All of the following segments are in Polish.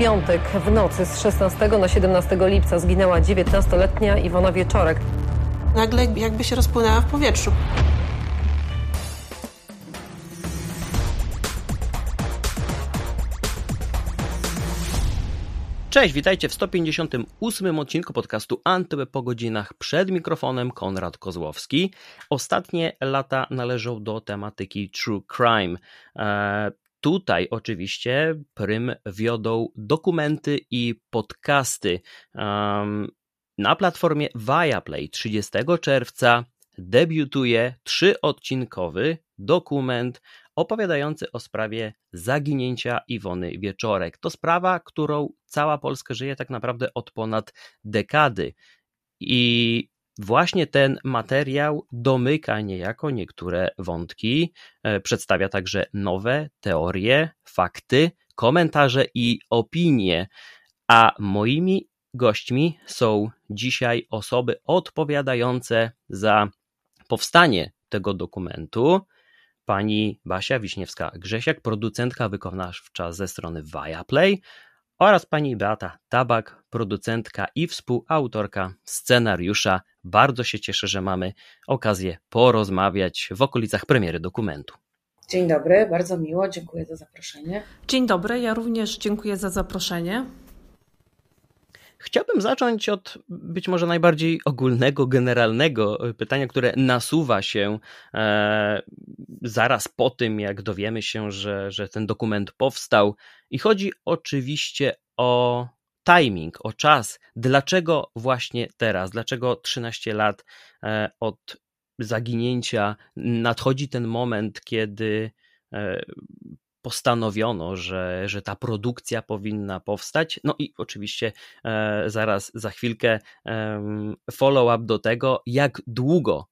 piątek w nocy z 16 na 17 lipca zginęła 19-letnia Iwona Wieczorek. Nagle jakby się rozpłynęła w powietrzu. Cześć, witajcie w 158 odcinku podcastu Antyweb po godzinach przed mikrofonem Konrad Kozłowski. Ostatnie lata należą do tematyki true crime. Tutaj oczywiście prym wiodą dokumenty i podcasty. na platformie Viaplay 30 czerwca debiutuje trzyodcinkowy dokument opowiadający o sprawie zaginięcia Iwony Wieczorek. To sprawa, którą cała Polska żyje tak naprawdę od ponad dekady. I właśnie ten materiał domyka niejako niektóre wątki, e, przedstawia także nowe teorie, fakty, komentarze i opinie. A moimi gośćmi są dzisiaj osoby odpowiadające za powstanie tego dokumentu pani Basia Wiśniewska-Grzesiak, producentka wykonawcza ze strony Viaplay oraz pani Beata Tabak, producentka i współautorka scenariusza. Bardzo się cieszę, że mamy okazję porozmawiać w okolicach premiery dokumentu. Dzień dobry, bardzo miło, dziękuję za zaproszenie. Dzień dobry, ja również dziękuję za zaproszenie. Chciałbym zacząć od być może najbardziej ogólnego, generalnego pytania, które nasuwa się e, zaraz po tym, jak dowiemy się, że, że ten dokument powstał. I chodzi oczywiście o timing, o czas. Dlaczego właśnie teraz? Dlaczego 13 lat e, od zaginięcia nadchodzi ten moment, kiedy postanowiono, że, że ta produkcja powinna powstać. No i oczywiście e, zaraz za chwilkę e, follow-up do tego, jak długo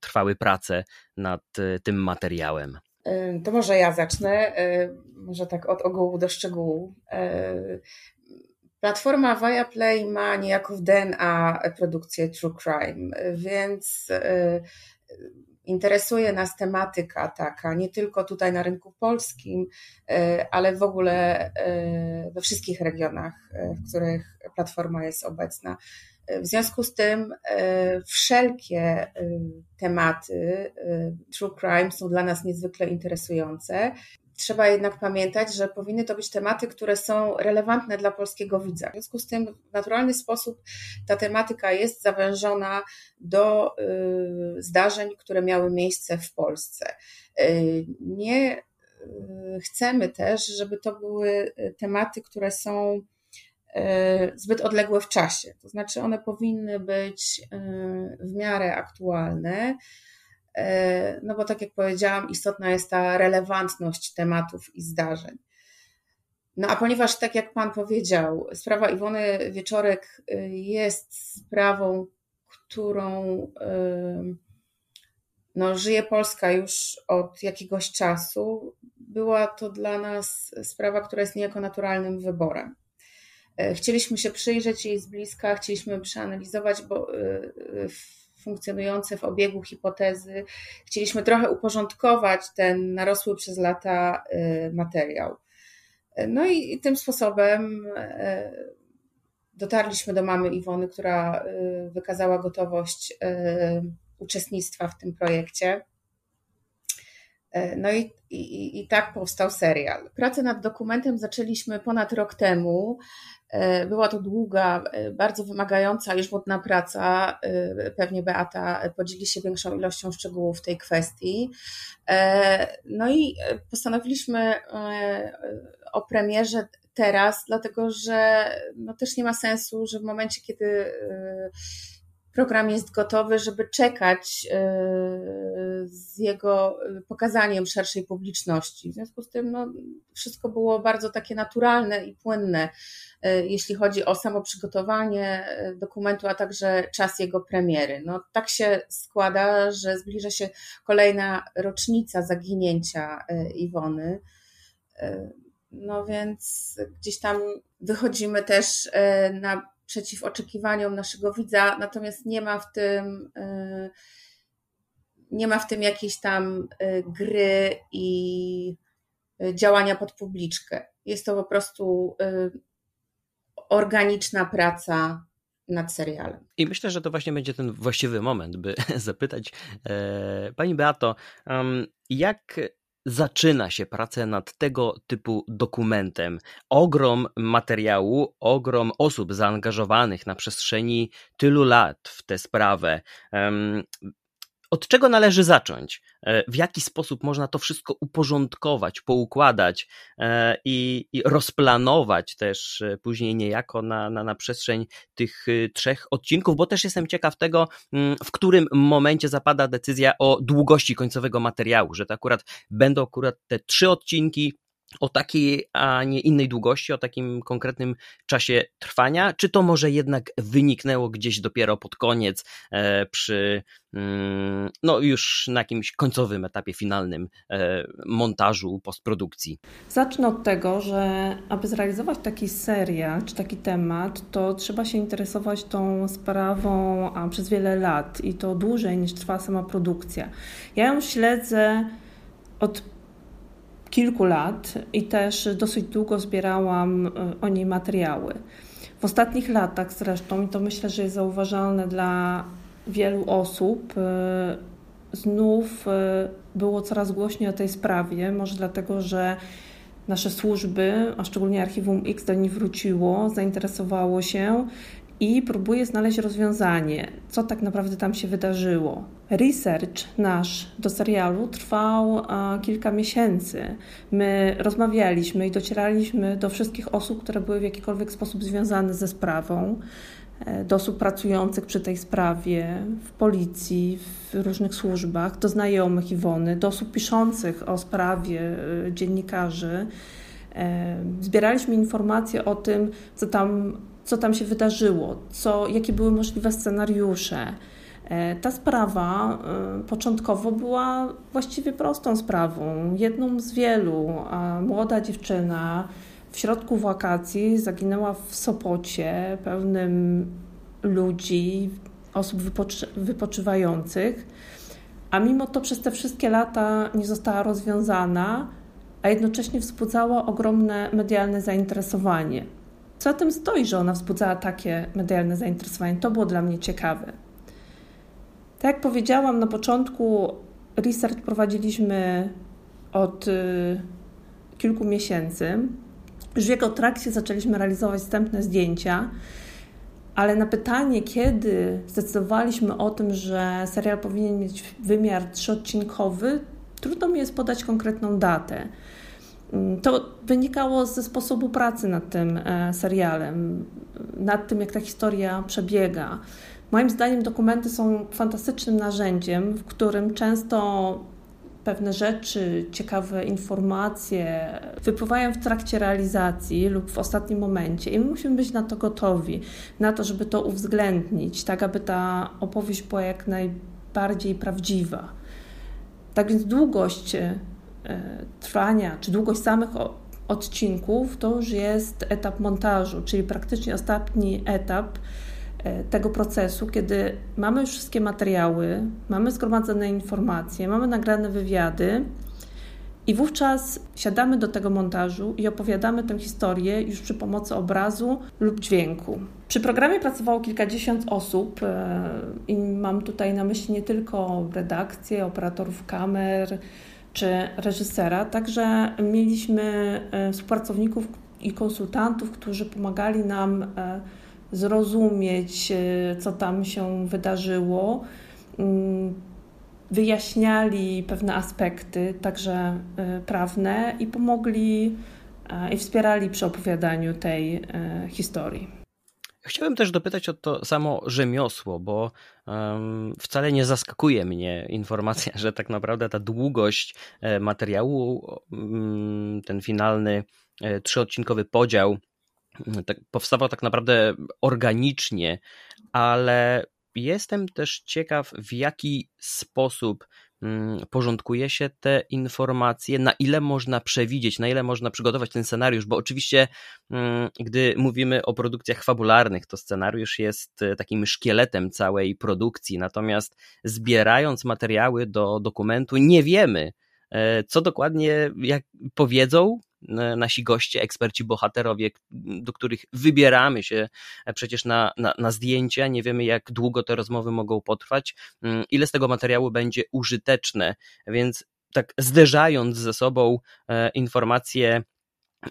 trwały prace nad e, tym materiałem. E, to może ja zacznę, e, może tak od ogółu do szczegółu. Platforma Viaplay ma niejako w DNA produkcję True Crime, więc interesuje nas tematyka taka, nie tylko tutaj na rynku polskim, e, ale w ogóle e, we wszystkich regionach, w których platforma jest obecna. W związku z tym wszelkie tematy true crime są dla nas niezwykle interesujące Trzeba jednak pamiętać, że powinny to być tematy, które są relevantne dla polskiego widza. W związku z tym w naturalny sposób ta tematyka jest zawężona do y, zdarzeń, które miały miejsce w Polsce. Y, nie y, chcemy też, żeby to były tematy, które są zbyt odległe w czasie. To znaczy, one powinny być w miarę aktualne no bo tak jak powiedziałam, istotna jest ta relewantność tematów i zdarzeń. No a ponieważ, tak jak Pan powiedział, sprawa Iwony Wieczorek y, jest sprawą, którą y, no, żyje Polska już od jakiegoś czasu, była to dla nas sprawa, która jest niejako naturalnym wyborem. E, chcieliśmy się przyjrzeć jej z bliska, chcieliśmy przeanalizować, bo y, funkcjonujące w obiegu hipotezy. Chcieliśmy trochę uporządkować ten narosły przez lata y, materiał. No i tym sposobem y, dotarliśmy do mamy Iwony, która y, wykazała gotowość uczestnictwa w tym projekcie. No i, i, i tak powstał serial. Pracę nad dokumentem zaczęliśmy ponad rok temu. E, była to długa, e, bardzo wymagająca i żmudna praca. E, pewnie Beata podzieli się większą ilością szczegółów w tej kwestii. No i postanowiliśmy o premierze teraz, dlatego że no też nie ma sensu, że w momencie, kiedy program jest gotowy, żeby czekać e, z jego pokazaniem szerszej publiczności. W związku z tym no, wszystko było bardzo takie naturalne i płynne, e, jeśli chodzi o samo przygotowanie e, dokumentu, a także czas jego premiery. No, tak się składa, że zbliża się kolejna rocznica zaginięcia Iwony. No więc gdzieś tam wychodzimy też na przeciw oczekiwaniom naszego widza, natomiast nie ma w tym y, nie ma w tym jakiejś tam y, gry i y, działania pod publiczkę. jest to po prostu organiczna praca nad serialem. I myślę, że to właśnie będzie ten właściwy moment, by zapytać e, Pani Beato, jak zaczyna się pracę nad tego typu dokumentem. Ogrom materiału, ogrom osób zaangażowanych na przestrzeni tylu lat w tę sprawę. Od czego należy zacząć? E, w jaki sposób można to wszystko uporządkować, poukładać e, i, i rozplanować też e, później niejako na, na, na przestrzeń tych trzech odcinków, bo też jestem ciekaw tego, mm, w którym momencie zapada decyzja o długości końcowego materiału, że to akurat będą akurat te trzy odcinki, o takiej, a nie innej długości, o takim konkretnym czasie trwania, czy to może jednak wyniknęło gdzieś dopiero pod koniec, e, przy mm, no już na jakimś końcowym etapie finalnym e, montażu, postprodukcji? Zacznę od tego, że aby zrealizować taki serial czy taki temat, to trzeba się interesować tą sprawą a, przez wiele lat i to dłużej niż trwa sama produkcja. Ja ją śledzę od kilku lat i też dosyć długo zbierałam e, o niej materiały. W ostatnich latach zresztą, i to myślę, że jest zauważalne dla wielu osób, e, znów e, było coraz głośniej o tej sprawie. Może dlatego, że nasze służby, a szczególnie Archiwum X do niej wróciło, zainteresowało się i próbuję znaleźć rozwiązanie, co tak naprawdę tam się wydarzyło. Research nasz do serialu trwał kilka miesięcy. My rozmawialiśmy i docieraliśmy do wszystkich osób, które były w jakikolwiek sposób związane ze sprawą, e, do osób pracujących przy tej sprawie w policji, w różnych służbach, do znajomych Iwony, do osób piszących o sprawie, e, dziennikarzy. E, zbieraliśmy informacje o tym, co tam co tam się wydarzyło, co, jakie były możliwe scenariusze. E, ta sprawa e, początkowo była właściwie prostą sprawą, jedną z wielu. Młoda dziewczyna w środku wakacji zaginęła w Sopocie, pełnym ludzi, osób wypoczy wypoczywających, a mimo to przez te wszystkie lata nie została rozwiązana, a jednocześnie wzbudzała ogromne medialne zainteresowanie. Co za tym stoi, że ona wzbudzała takie medialne zainteresowanie? To było dla mnie ciekawe. Tak jak powiedziałam na początku, research prowadziliśmy od y, kilku miesięcy. Już w jego trakcie zaczęliśmy realizować wstępne zdjęcia, ale na pytanie, kiedy zdecydowaliśmy o tym, że serial powinien mieć wymiar trzyodcinkowy, trudno mi jest podać konkretną datę. To wynikało ze sposobu pracy nad tym e, serialem, nad tym, jak ta historia przebiega. Moim zdaniem dokumenty są fantastycznym narzędziem, w którym często pewne rzeczy, ciekawe informacje wypływają w trakcie realizacji lub w ostatnim momencie i my musimy być na to gotowi, na to, żeby to uwzględnić, tak aby ta opowieść była jak najbardziej prawdziwa. Tak więc długość E, trwania, czy długość samych odcinków, to już jest etap montażu, czyli praktycznie ostatni etap e, tego procesu, kiedy mamy już wszystkie materiały, mamy zgromadzone informacje, mamy nagrane wywiady i wówczas siadamy do tego montażu i opowiadamy tę historię już przy pomocy obrazu lub dźwięku. Przy programie pracowało kilkadziesiąt osób e, i mam tutaj na myśli nie tylko redakcję, operatorów kamer, czy reżysera. Także mieliśmy e, współpracowników i konsultantów, którzy pomagali nam e, zrozumieć, e, co tam się wydarzyło. Mm, wyjaśniali pewne aspekty, także prawne, i pomogli i wspierali przy opowiadaniu tej historii. Chciałem też dopytać o to samo rzemiosło, bo wcale nie zaskakuje mnie informacja, że tak naprawdę ta długość e, materiału, um, ten finalny e, trzyodcinkowy podział tak, powstawał tak naprawdę organicznie, ale jestem też ciekaw, w jaki sposób Mm, porządkuje się te informacje, na ile można przewidzieć, na ile można przygotować ten scenariusz, bo oczywiście, mm, gdy mówimy o produkcjach fabularnych, to scenariusz jest e, takim szkieletem całej produkcji, natomiast zbierając materiały do dokumentu, nie wiemy, e, co dokładnie jak powiedzą nasi goście, eksperci, bohaterowie, do których wybieramy się przecież na, na, na zdjęcia. Nie wiemy, jak długo te rozmowy mogą potrwać, mm, ile z tego materiału będzie użyteczne, więc tak zderzając ze sobą e, informacje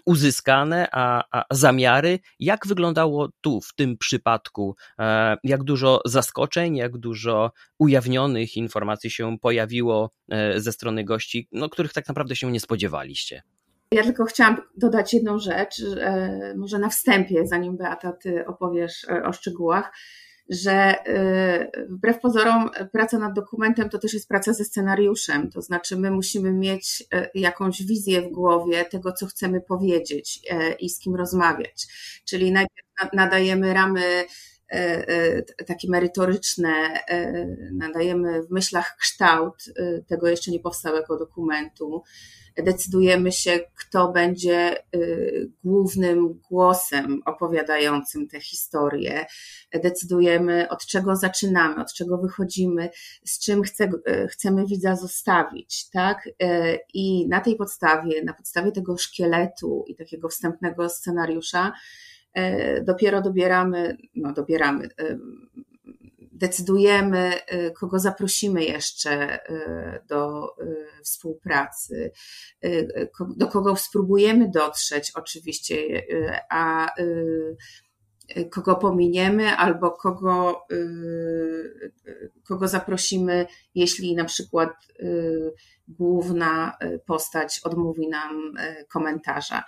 uzyskane, a, a, zamiary. Jak wyglądało tu, w tym przypadku? E, jak dużo zaskoczeń, jak dużo ujawnionych informacji się pojawiło e, ze strony gości, no, których tak naprawdę się nie spodziewaliście? Ja tylko chciałam dodać jedną rzecz, może na wstępie, zanim Beata, ty opowiesz o szczegółach że y, wbrew pozorom praca nad dokumentem to też jest praca ze scenariuszem, to znaczy my musimy mieć jakąś wizję w głowie tego, co chcemy powiedzieć i z kim rozmawiać. Czyli najpierw nadajemy ramy takie merytoryczne, nadajemy w myślach kształt tego jeszcze nie powstałego dokumentu decydujemy się, kto będzie głównym głosem opowiadającym tę historię, decydujemy, od czego zaczynamy, od czego wychodzimy, z czym chce, chcemy widza zostawić, tak? I na tej podstawie, na podstawie tego szkieletu i takiego wstępnego scenariusza, dopiero dobieramy, no dobieramy, decydujemy, y, kogo zaprosimy jeszcze do współpracy, do kogo spróbujemy dotrzeć, oczywiście, a kogo pominiemy albo kogo, kogo zaprosimy, jeśli na przykład główna postać odmówi nam komentarza.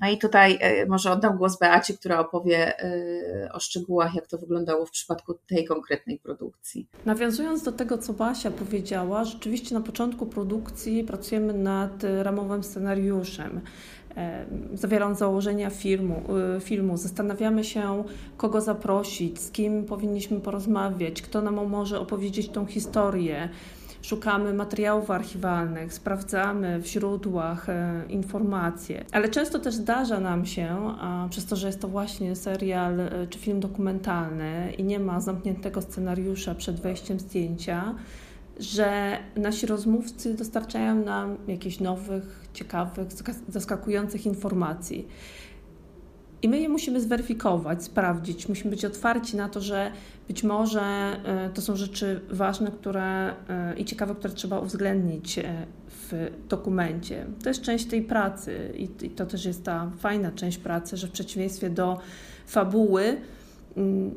No i tutaj e, może oddam głos Beacie, która opowie e, o szczegółach, jak to wyglądało w przypadku tej konkretnej produkcji. Nawiązując do tego, co Basia powiedziała, rzeczywiście na początku produkcji pracujemy nad ramowym scenariuszem e, zawierając założenia filmu, filmu. Zastanawiamy się, kogo zaprosić, z kim powinniśmy porozmawiać, kto nam może opowiedzieć tą historię szukamy materiałów archiwalnych, sprawdzamy w źródłach e, informacje, ale często też zdarza nam się, przez to, że jest to właśnie serial e, czy film dokumentalny i nie ma zamkniętego scenariusza przed wejściem zdjęcia, że nasi rozmówcy dostarczają nam jakichś nowych, ciekawych, zaskakujących informacji. I my je musimy zweryfikować, sprawdzić. Musimy być otwarci na to, że być może e, to są rzeczy ważne które, e, i ciekawe, które trzeba uwzględnić e, w dokumencie. To jest część tej pracy i to też jest ta fajna część pracy, że w przeciwieństwie do fabuły, mm,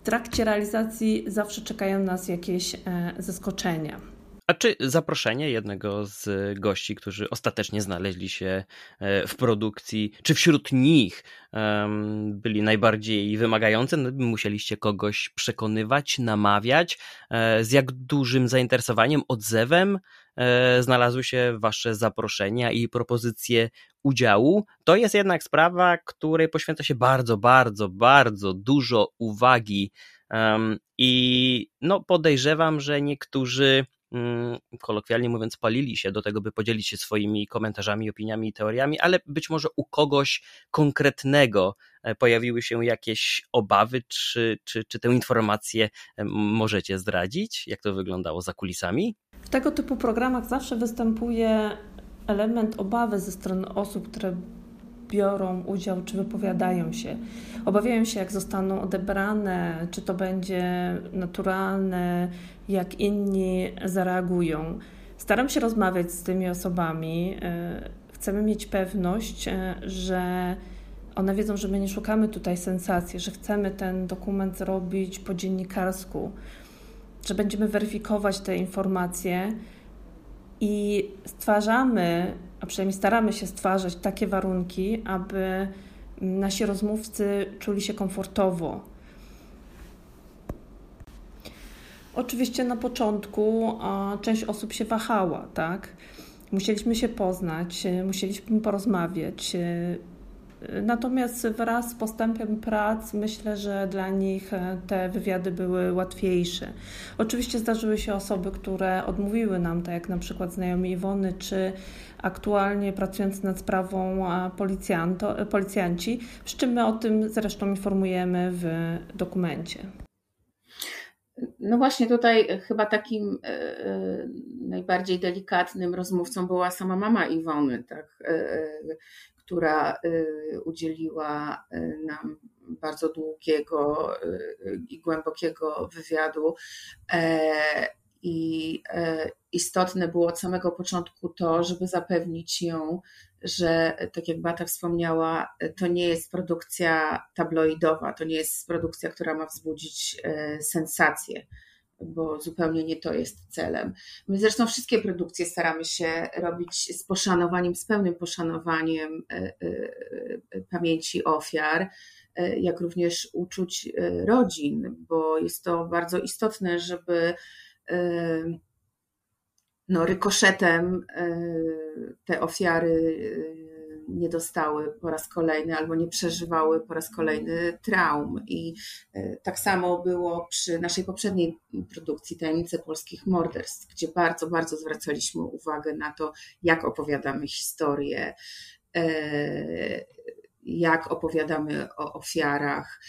w trakcie realizacji zawsze czekają nas jakieś zaskoczenia. A czy zaproszenie jednego z gości, którzy ostatecznie znaleźli się e, w produkcji, czy wśród nich byli najbardziej wymagające? No, musieliście kogoś przekonywać, namawiać? E, z jak dużym zainteresowaniem, odzewem e, znalazły się Wasze zaproszenia i propozycje udziału? To jest jednak sprawa, której poświęca się bardzo, bardzo, bardzo dużo uwagi. I no, podejrzewam, że niektórzy kolokwialnie mówiąc, palili się do tego, by podzielić się swoimi komentarzami, opiniami i teoriami, ale być może u kogoś konkretnego e, pojawiły się jakieś obawy, czy, czy, czy tę informację e, możecie zdradzić? Jak to wyglądało za kulisami? W tego typu programach zawsze występuje element obawy ze strony osób, które biorą udział czy wypowiadają się. Obawiają się, jak zostaną odebrane, czy to będzie naturalne, jak inni zareagują. Staram się rozmawiać z tymi osobami. E, chcemy mieć pewność, e, że one wiedzą, że my nie szukamy tutaj sensacji, że chcemy ten dokument zrobić po dziennikarsku, że będziemy weryfikować te informacje i stwarzamy, a przynajmniej staramy się stwarzać takie warunki, aby nasi rozmówcy czuli się komfortowo. Oczywiście na początku część osób się wahała, tak? Musieliśmy się poznać, musieliśmy porozmawiać, Natomiast wraz z postępem prac myślę, że dla nich e, te wywiady były łatwiejsze. Oczywiście zdarzyły się osoby, które odmówiły nam, tak jak na przykład znajomi Iwony, czy aktualnie pracując nad sprawą policjanci, przy czym my o tym zresztą informujemy w dokumencie. No właśnie tutaj chyba takim najbardziej delikatnym rozmówcą była sama mama Iwony, tak, która udzieliła nam bardzo długiego i głębokiego wywiadu. I istotne było od samego początku to, żeby zapewnić ją, że tak jak Bata wspomniała, to nie jest produkcja tabloidowa, to nie jest produkcja, która ma wzbudzić e, sensację, bo zupełnie nie to jest celem. My zresztą wszystkie produkcje staramy się robić z poszanowaniem, z pełnym poszanowaniem e, e, pamięci ofiar, jak również uczuć rodzin, bo jest to bardzo istotne, żeby no, rykoszetem e, te ofiary e, nie dostały po raz kolejny albo nie przeżywały po raz kolejny traum. I e, tak samo było przy naszej poprzedniej produkcji Tajemnice Polskich Morderstw, gdzie bardzo, bardzo zwracaliśmy uwagę na to, jak opowiadamy historię, jak opowiadamy o ofiarach,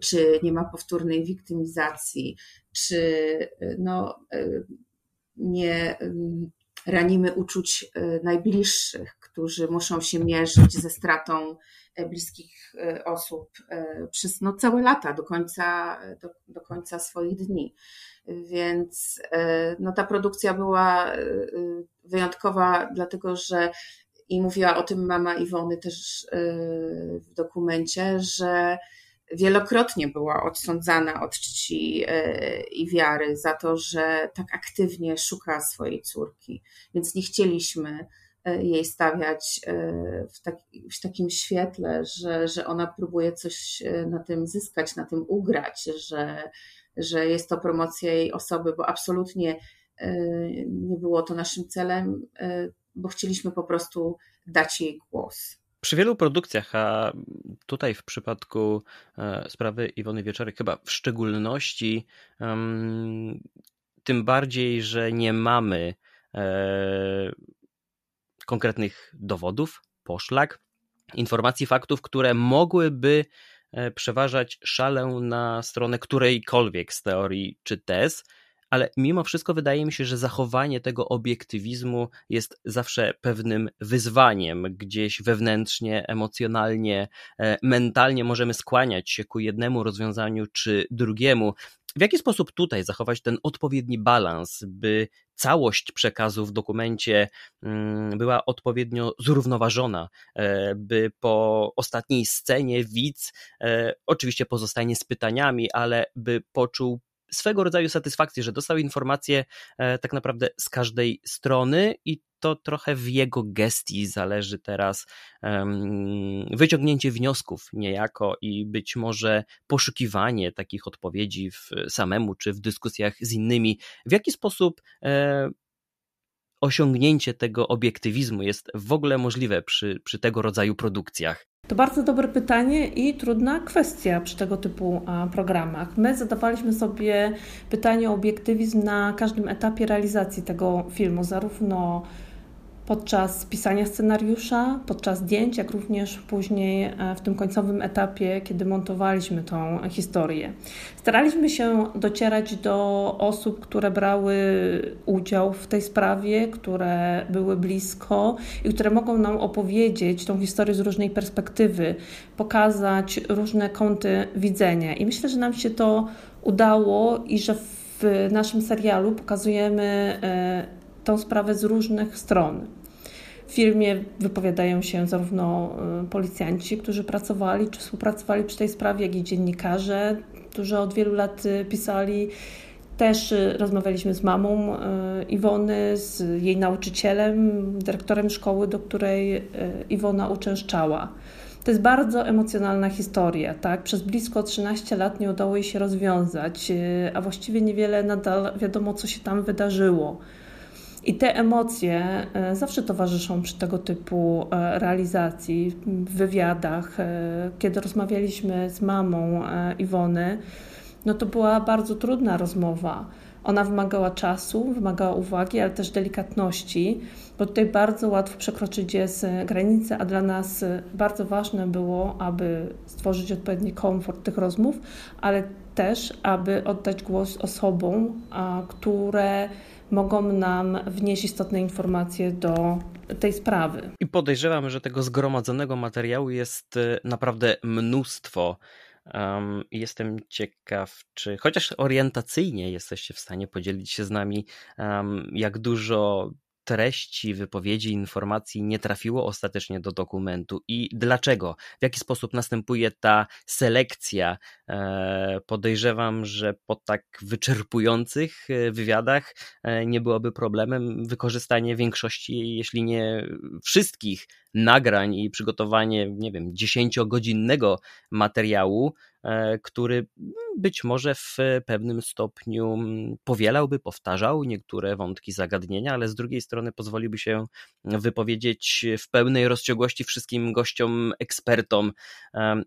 czy nie ma powtórnej wiktymizacji, czy no, nie ranimy uczuć e, najbliższych, którzy muszą się mierzyć ze stratą e, bliskich e, osób przez no, całe lata, do końca, do, do końca swoich dni. Więc no, ta produkcja była wyjątkowa, dlatego że i mówiła o tym mama Iwony też w dokumencie, że wielokrotnie była odsądzana od czci e, i wiary za to, że tak aktywnie szuka swojej córki. Więc nie chcieliśmy e, jej stawiać e, w, taki, w takim świetle, że, że ona próbuje coś na tym zyskać, na tym ugrać, że, że jest to promocja jej osoby, bo absolutnie nie było to naszym celem, bo chcieliśmy po prostu dać jej głos. Przy wielu produkcjach, a tutaj w przypadku e, sprawy Iwony Wieczorek chyba w szczególności, tym bardziej, że nie mamy e, konkretnych dowodów, poszlak, informacji, faktów, które mogłyby e, przeważać szalę na stronę którejkolwiek z teorii czy tez, ale mimo wszystko wydaje mi się, że zachowanie tego obiektywizmu jest zawsze pewnym wyzwaniem. Gdzieś wewnętrznie, emocjonalnie, e, mentalnie możemy skłaniać się ku jednemu rozwiązaniu czy drugiemu. W jaki sposób tutaj zachować ten odpowiedni balans, by całość przekazu w dokumencie mm, była odpowiednio zrównoważona, e, by po ostatniej scenie widz e, oczywiście pozostanie z pytaniami, ale by poczuł swego rodzaju satysfakcję, że dostał informacje tak naprawdę z każdej strony i to trochę w jego gestii zależy teraz um, wyciągnięcie wniosków niejako i być może poszukiwanie takich odpowiedzi w samemu czy w dyskusjach z innymi. W jaki sposób e, osiągnięcie tego obiektywizmu jest w ogóle możliwe przy, przy tego rodzaju produkcjach? To bardzo dobre pytanie i trudna kwestia przy tego typu programach. My zadawaliśmy sobie pytanie o obiektywizm na każdym etapie realizacji tego filmu, zarówno podczas pisania scenariusza, podczas zdjęć, jak również później e, w tym końcowym etapie, kiedy montowaliśmy tą historię. Staraliśmy się docierać do osób, które brały udział w tej sprawie, które były blisko i które mogą nam opowiedzieć tą historię z różnej perspektywy, pokazać różne kąty widzenia. I myślę, że nam się to udało i że w naszym serialu pokazujemy e, tą sprawę z różnych stron. W filmie wypowiadają się zarówno y, policjanci, którzy pracowali czy współpracowali przy tej sprawie, jak i dziennikarze, którzy od wielu lat y, pisali. Też y, rozmawialiśmy z mamą Iwony, z jej nauczycielem, dyrektorem szkoły, do której Iwona uczęszczała. To jest bardzo emocjonalna historia. Tak? Przez blisko 13 lat nie udało jej się rozwiązać, a właściwie niewiele nadal wiadomo, co się tam wydarzyło. I te emocje e, zawsze towarzyszą przy tego typu e, realizacji, w wywiadach. E, kiedy rozmawialiśmy z mamą Iwony, no to była bardzo trudna rozmowa, Ona wymagała czasu, wymagała uwagi, ale też delikatności, bo tutaj bardzo łatwo przekroczyć jest granice, a dla nas bardzo ważne było, aby stworzyć odpowiedni komfort tych rozmów, ale też, aby oddać głos osobom, które mogą nam wnieść istotne informacje do tej sprawy. I podejrzewam, że tego zgromadzonego materiału jest e, naprawdę mnóstwo. Um, jestem ciekaw, czy chociaż orientacyjnie jesteście w stanie podzielić się z nami, um, jak dużo treści, wypowiedzi, informacji nie trafiło ostatecznie do dokumentu i dlaczego? W jaki sposób następuje ta selekcja? E, podejrzewam, że po tak wyczerpujących e, wywiadach e, nie byłoby problemem wykorzystanie większości, jeśli nie wszystkich nagrań i przygotowanie, nie wiem, dziesięciogodzinnego materiału, który być może w pewnym stopniu powielałby, powtarzał niektóre wątki zagadnienia, ale z drugiej strony pozwoliłby się wypowiedzieć w pełnej rozciągłości wszystkim gościom, ekspertom,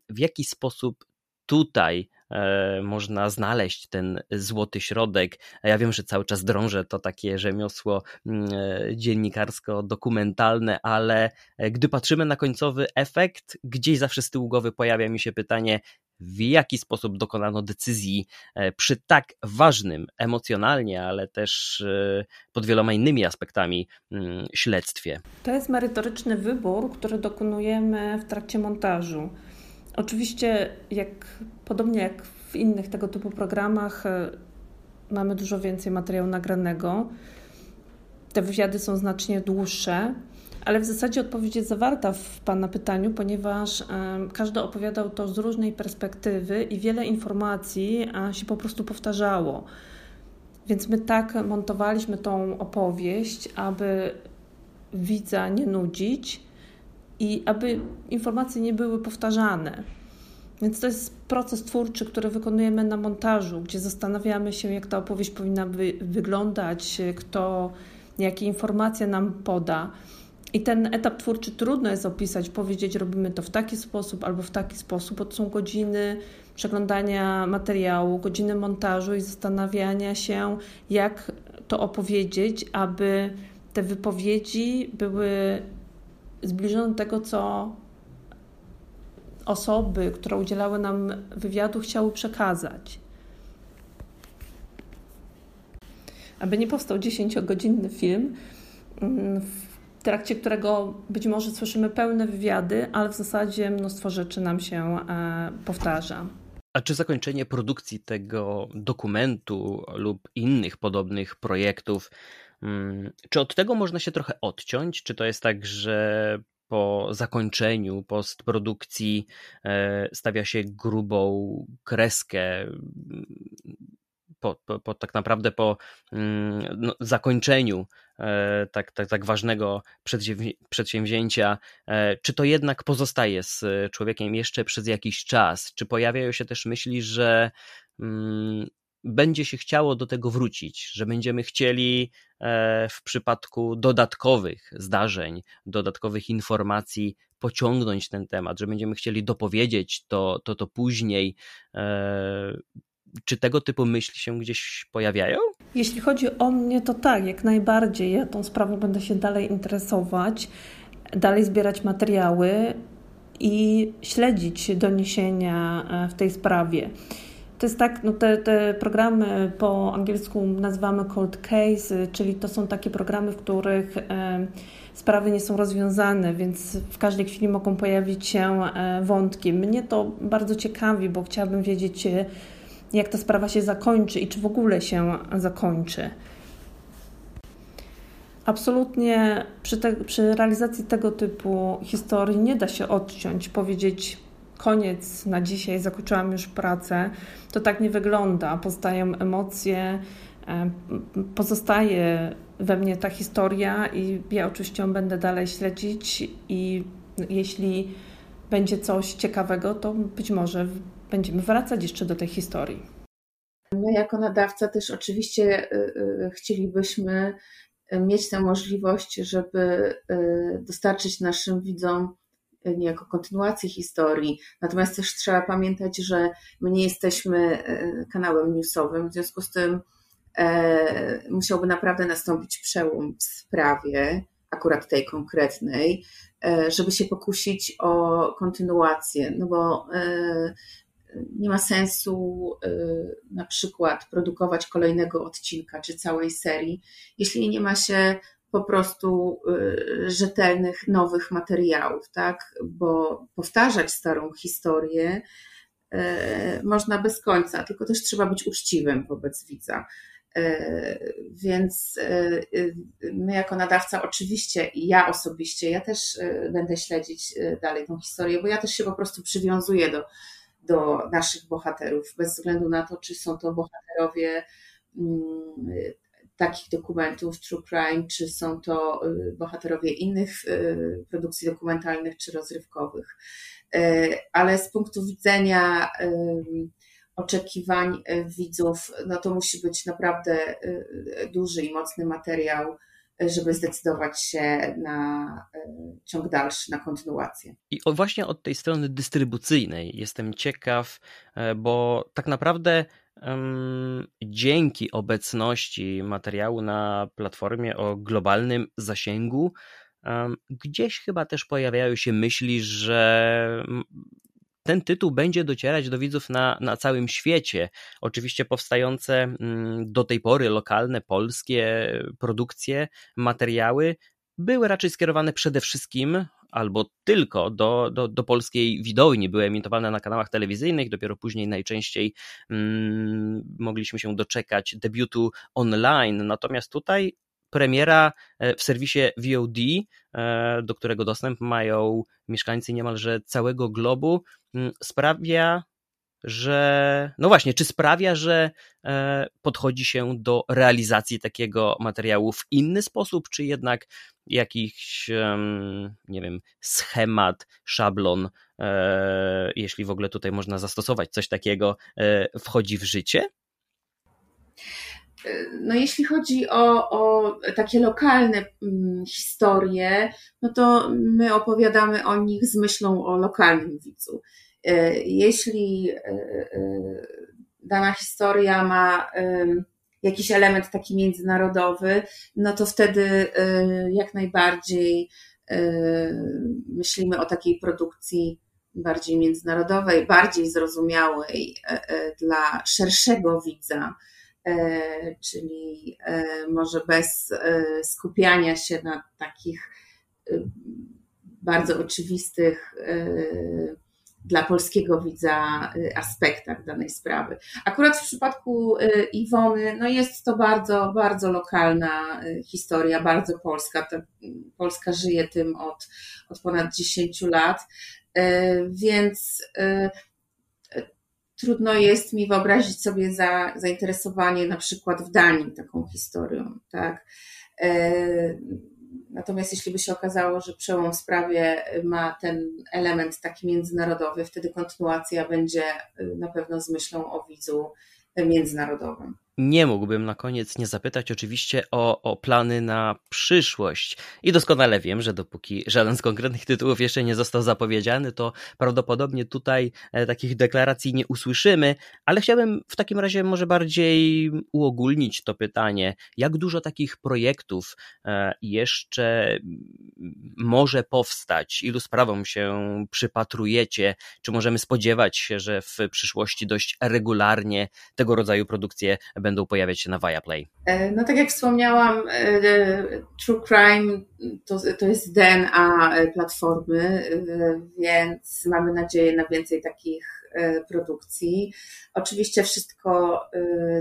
w jaki sposób tutaj E, można znaleźć ten złoty środek. Ja wiem, że cały czas drążę to takie rzemiosło mm, e, dziennikarsko-dokumentalne, ale e, gdy patrzymy na końcowy efekt, gdzieś zawsze z tyłu głowy pojawia mi się pytanie, w jaki sposób dokonano decyzji przy tak ważnym emocjonalnie, ale też pod wieloma innymi aspektami mm, śledztwie. To jest merytoryczny wybór, który dokonujemy w trakcie montażu. Oczywiście, jak, podobnie jak w innych tego typu programach, e, mamy dużo więcej materiału nagranego. Te wywiady są znacznie dłuższe, ale w zasadzie odpowiedź jest zawarta w Pana pytaniu, ponieważ każdy opowiadał to z różnej perspektywy i wiele informacji się po prostu powtarzało. Więc my tak montowaliśmy tą opowieść, aby widza nie nudzić, i aby informacje nie były powtarzane. Więc to jest proces twórczy, który wykonujemy na montażu, gdzie zastanawiamy się, jak ta opowieść powinna wy wyglądać, kto jakie informacje nam poda. I ten etap twórczy trudno jest opisać, powiedzieć, robimy to w taki sposób albo w taki sposób, bo to są godziny przeglądania materiału, godziny montażu i zastanawiania się, jak to opowiedzieć, aby te wypowiedzi były zbliżone do tego, co osoby, które udzielały nam wywiadu, chciały przekazać. Aby nie powstał 10-godzinny film, mm, w trakcie którego być może słyszymy pełne wywiady, ale w zasadzie mnóstwo rzeczy nam się e, powtarza. A czy zakończenie produkcji tego dokumentu lub innych podobnych projektów czy od tego można się trochę odciąć? Czy to jest tak, że po zakończeniu postprodukcji e, stawia się grubą kreskę mm, po, po, po, tak naprawdę po mm, no, zakończeniu e, tak, tak, tak ważnego przedsięwzięcia, e, czy to jednak pozostaje z człowiekiem jeszcze przez jakiś czas? Czy pojawiają się też myśli, że będzie się chciało do tego wrócić, że będziemy chcieli e, w przypadku dodatkowych zdarzeń, dodatkowych informacji pociągnąć ten temat, że będziemy chcieli dopowiedzieć to, to, to później. E, czy tego typu myśli się gdzieś pojawiają? Jeśli chodzi o mnie, to tak, jak najbardziej. Ja tą sprawą będę się dalej interesować, dalej zbierać materiały i śledzić doniesienia e, w tej sprawie. To jest tak, no te, te programy po angielsku nazywamy cold case, czyli to są takie programy, w których e, sprawy nie są rozwiązane, więc w każdej chwili mogą pojawić się e, wątki. Mnie to bardzo ciekawi, bo chciałabym wiedzieć, e, jak ta sprawa się zakończy i czy w ogóle się zakończy. Absolutnie przy, te, przy realizacji tego typu historii nie da się odciąć, powiedzieć koniec na dzisiaj, zakończyłam już pracę. To tak nie wygląda. Pozostają emocje, e, pozostaje we mnie ta historia i ja oczywiście ją będę dalej śledzić i jeśli będzie coś ciekawego, to być może będziemy wracać jeszcze do tej historii. My jako nadawca też oczywiście y, y, chcielibyśmy mieć tę możliwość, żeby y, dostarczyć naszym widzom niejako kontynuacji historii. Natomiast też trzeba pamiętać, że my nie jesteśmy e, kanałem newsowym, w związku z tym musiałby naprawdę nastąpić przełom w sprawie, akurat tej konkretnej, żeby się pokusić o kontynuację, no bo nie ma sensu na przykład produkować kolejnego odcinka czy całej serii, jeśli nie ma się po prostu y, rzetelnych, nowych materiałów, tak? Bo powtarzać starą historię y, można bez końca, tylko też trzeba być uczciwym wobec widza. Y, więc my, jako nadawca, oczywiście, i ja osobiście, ja też będę śledzić dalej tą historię, bo ja też się po prostu przywiązuję do, do naszych bohaterów, bez względu na to, czy są to bohaterowie mm, takich dokumentów True Crime, czy są to y, bohaterowie innych y, produkcji dokumentalnych czy rozrywkowych. Y, ale z punktu widzenia oczekiwań widzów, no to musi być naprawdę duży i mocny materiał, żeby zdecydować się na ciąg dalszy, na kontynuację. I właśnie od tej strony dystrybucyjnej jestem ciekaw, e, bo tak naprawdę dzięki obecności materiału na platformie o globalnym zasięgu, gdzieś chyba też pojawiają się myśli, że ten tytuł będzie docierać do widzów na, na całym świecie. Oczywiście powstające mm, do tej pory lokalne, polskie produkcje, materiały były raczej skierowane przede wszystkim albo tylko do, do, do polskiej widowni. Były emitowane na kanałach telewizyjnych, dopiero później najczęściej mm, mogliśmy się doczekać debiutu online. Natomiast tutaj premiera e, w serwisie VOD, e, do którego dostęp mają mieszkańcy niemalże całego globu, mm, sprawia, że no właśnie, czy sprawia, że e, podchodzi się do realizacji takiego materiału w inny sposób, czy jednak jakiś, nie wiem, schemat, szablon, e, jeśli w ogóle tutaj można zastosować coś takiego, e, wchodzi w życie? No, jeśli chodzi o, o takie lokalne mm, historie, no to my opowiadamy o nich z myślą o lokalnym widzu. E, jeśli e, e, dana historia ma jakiś element taki międzynarodowy, no to wtedy jak najbardziej myślimy o takiej produkcji bardziej międzynarodowej, bardziej zrozumiałej dla szerszego widza, czyli może bez skupiania się na takich bardzo oczywistych dla polskiego widza y, aspektach danej sprawy. Akurat w przypadku y, Iwony, no jest to bardzo, bardzo lokalna y, historia, bardzo polska. Polska żyje tym od, od ponad 10 lat, więc trudno jest mi wyobrazić sobie za, zainteresowanie na przykład w Danii taką historią, tak. Natomiast jeśli by się okazało, że przełom w sprawie ma ten element taki międzynarodowy, wtedy kontynuacja będzie y, na pewno z myślą o widzu międzynarodowym. Nie mógłbym na koniec nie zapytać oczywiście o, o plany na przyszłość. I doskonale wiem, że dopóki żaden z konkretnych tytułów jeszcze nie został zapowiedziany, to prawdopodobnie tutaj e, takich deklaracji nie usłyszymy, ale chciałbym w takim razie może bardziej uogólnić to pytanie. Jak dużo takich projektów e, jeszcze może powstać? Ilu sprawom się przypatrujecie? Czy możemy spodziewać się, że w przyszłości dość regularnie tego rodzaju produkcje będą pojawiać się na Viaplay? E, no tak jak wspomniałam, e, True Crime to, to jest DNA platformy, e, więc mamy nadzieję na więcej takich produkcji. Oczywiście wszystko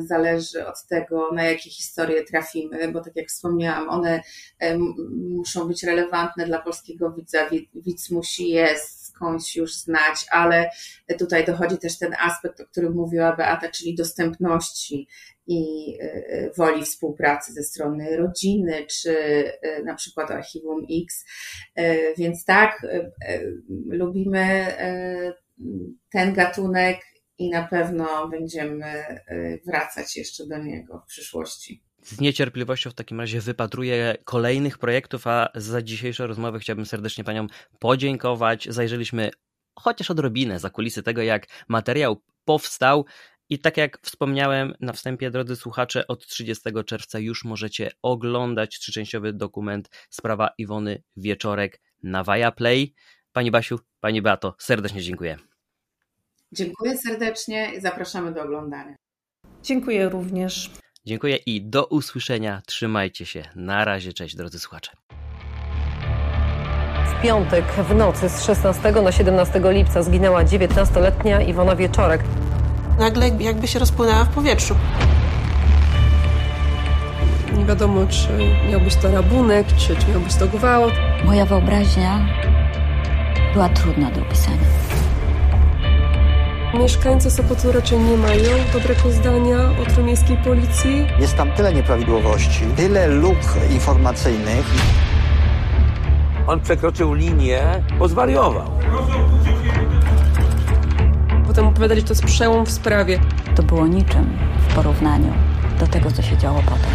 zależy od tego, na jakie historie trafimy, bo tak jak wspomniałam, one muszą być relevantne dla polskiego widza. Widz musi je skądś już znać, ale tutaj dochodzi też ten aspekt, o którym mówiła Beata, czyli dostępności i e, e, woli współpracy ze strony rodziny, czy e, na przykład Archiwum X. Więc tak, lubimy ten gatunek i na pewno będziemy wracać jeszcze do niego w przyszłości. Z niecierpliwością w takim razie wypatruję kolejnych projektów, a za dzisiejszą rozmowę chciałbym serdecznie Paniom podziękować. Zajrzeliśmy chociaż odrobinę za kulisy tego, jak materiał powstał I tak jak wspomniałem na wstępie, drodzy słuchacze, od 30 czerwca już możecie oglądać trzyczęściowy dokument Sprawa Iwony Wieczorek na Viaplay. Pani Basiu, Pani Beato, serdecznie dziękuję. Dziękuję serdecznie i zapraszamy do oglądania. Dziękuję również. Dziękuję i do usłyszenia. Trzymajcie się. Na razie, cześć drodzy słuchacze. W piątek w nocy z 16 na 17 lipca zginęła 19-letnia Iwona Wieczorek. Nagle jakby się rozpłynęła w powietrzu. Nie wiadomo, czy miał być to rabunek, czy, czy miał być to gwałt. Moja wyobraźnia była trudna do opisania. Mieszkańcy Sopotu raczej nie mają dobrego zdania o trójmiejskiej policji. Jest tam tyle nieprawidłowości, tyle luk informacyjnych. On przekroczył linię, bo zwariował. Potem opowiadali, że to jest przełom w sprawie. To było niczym w porównaniu do tego, co się działo potem.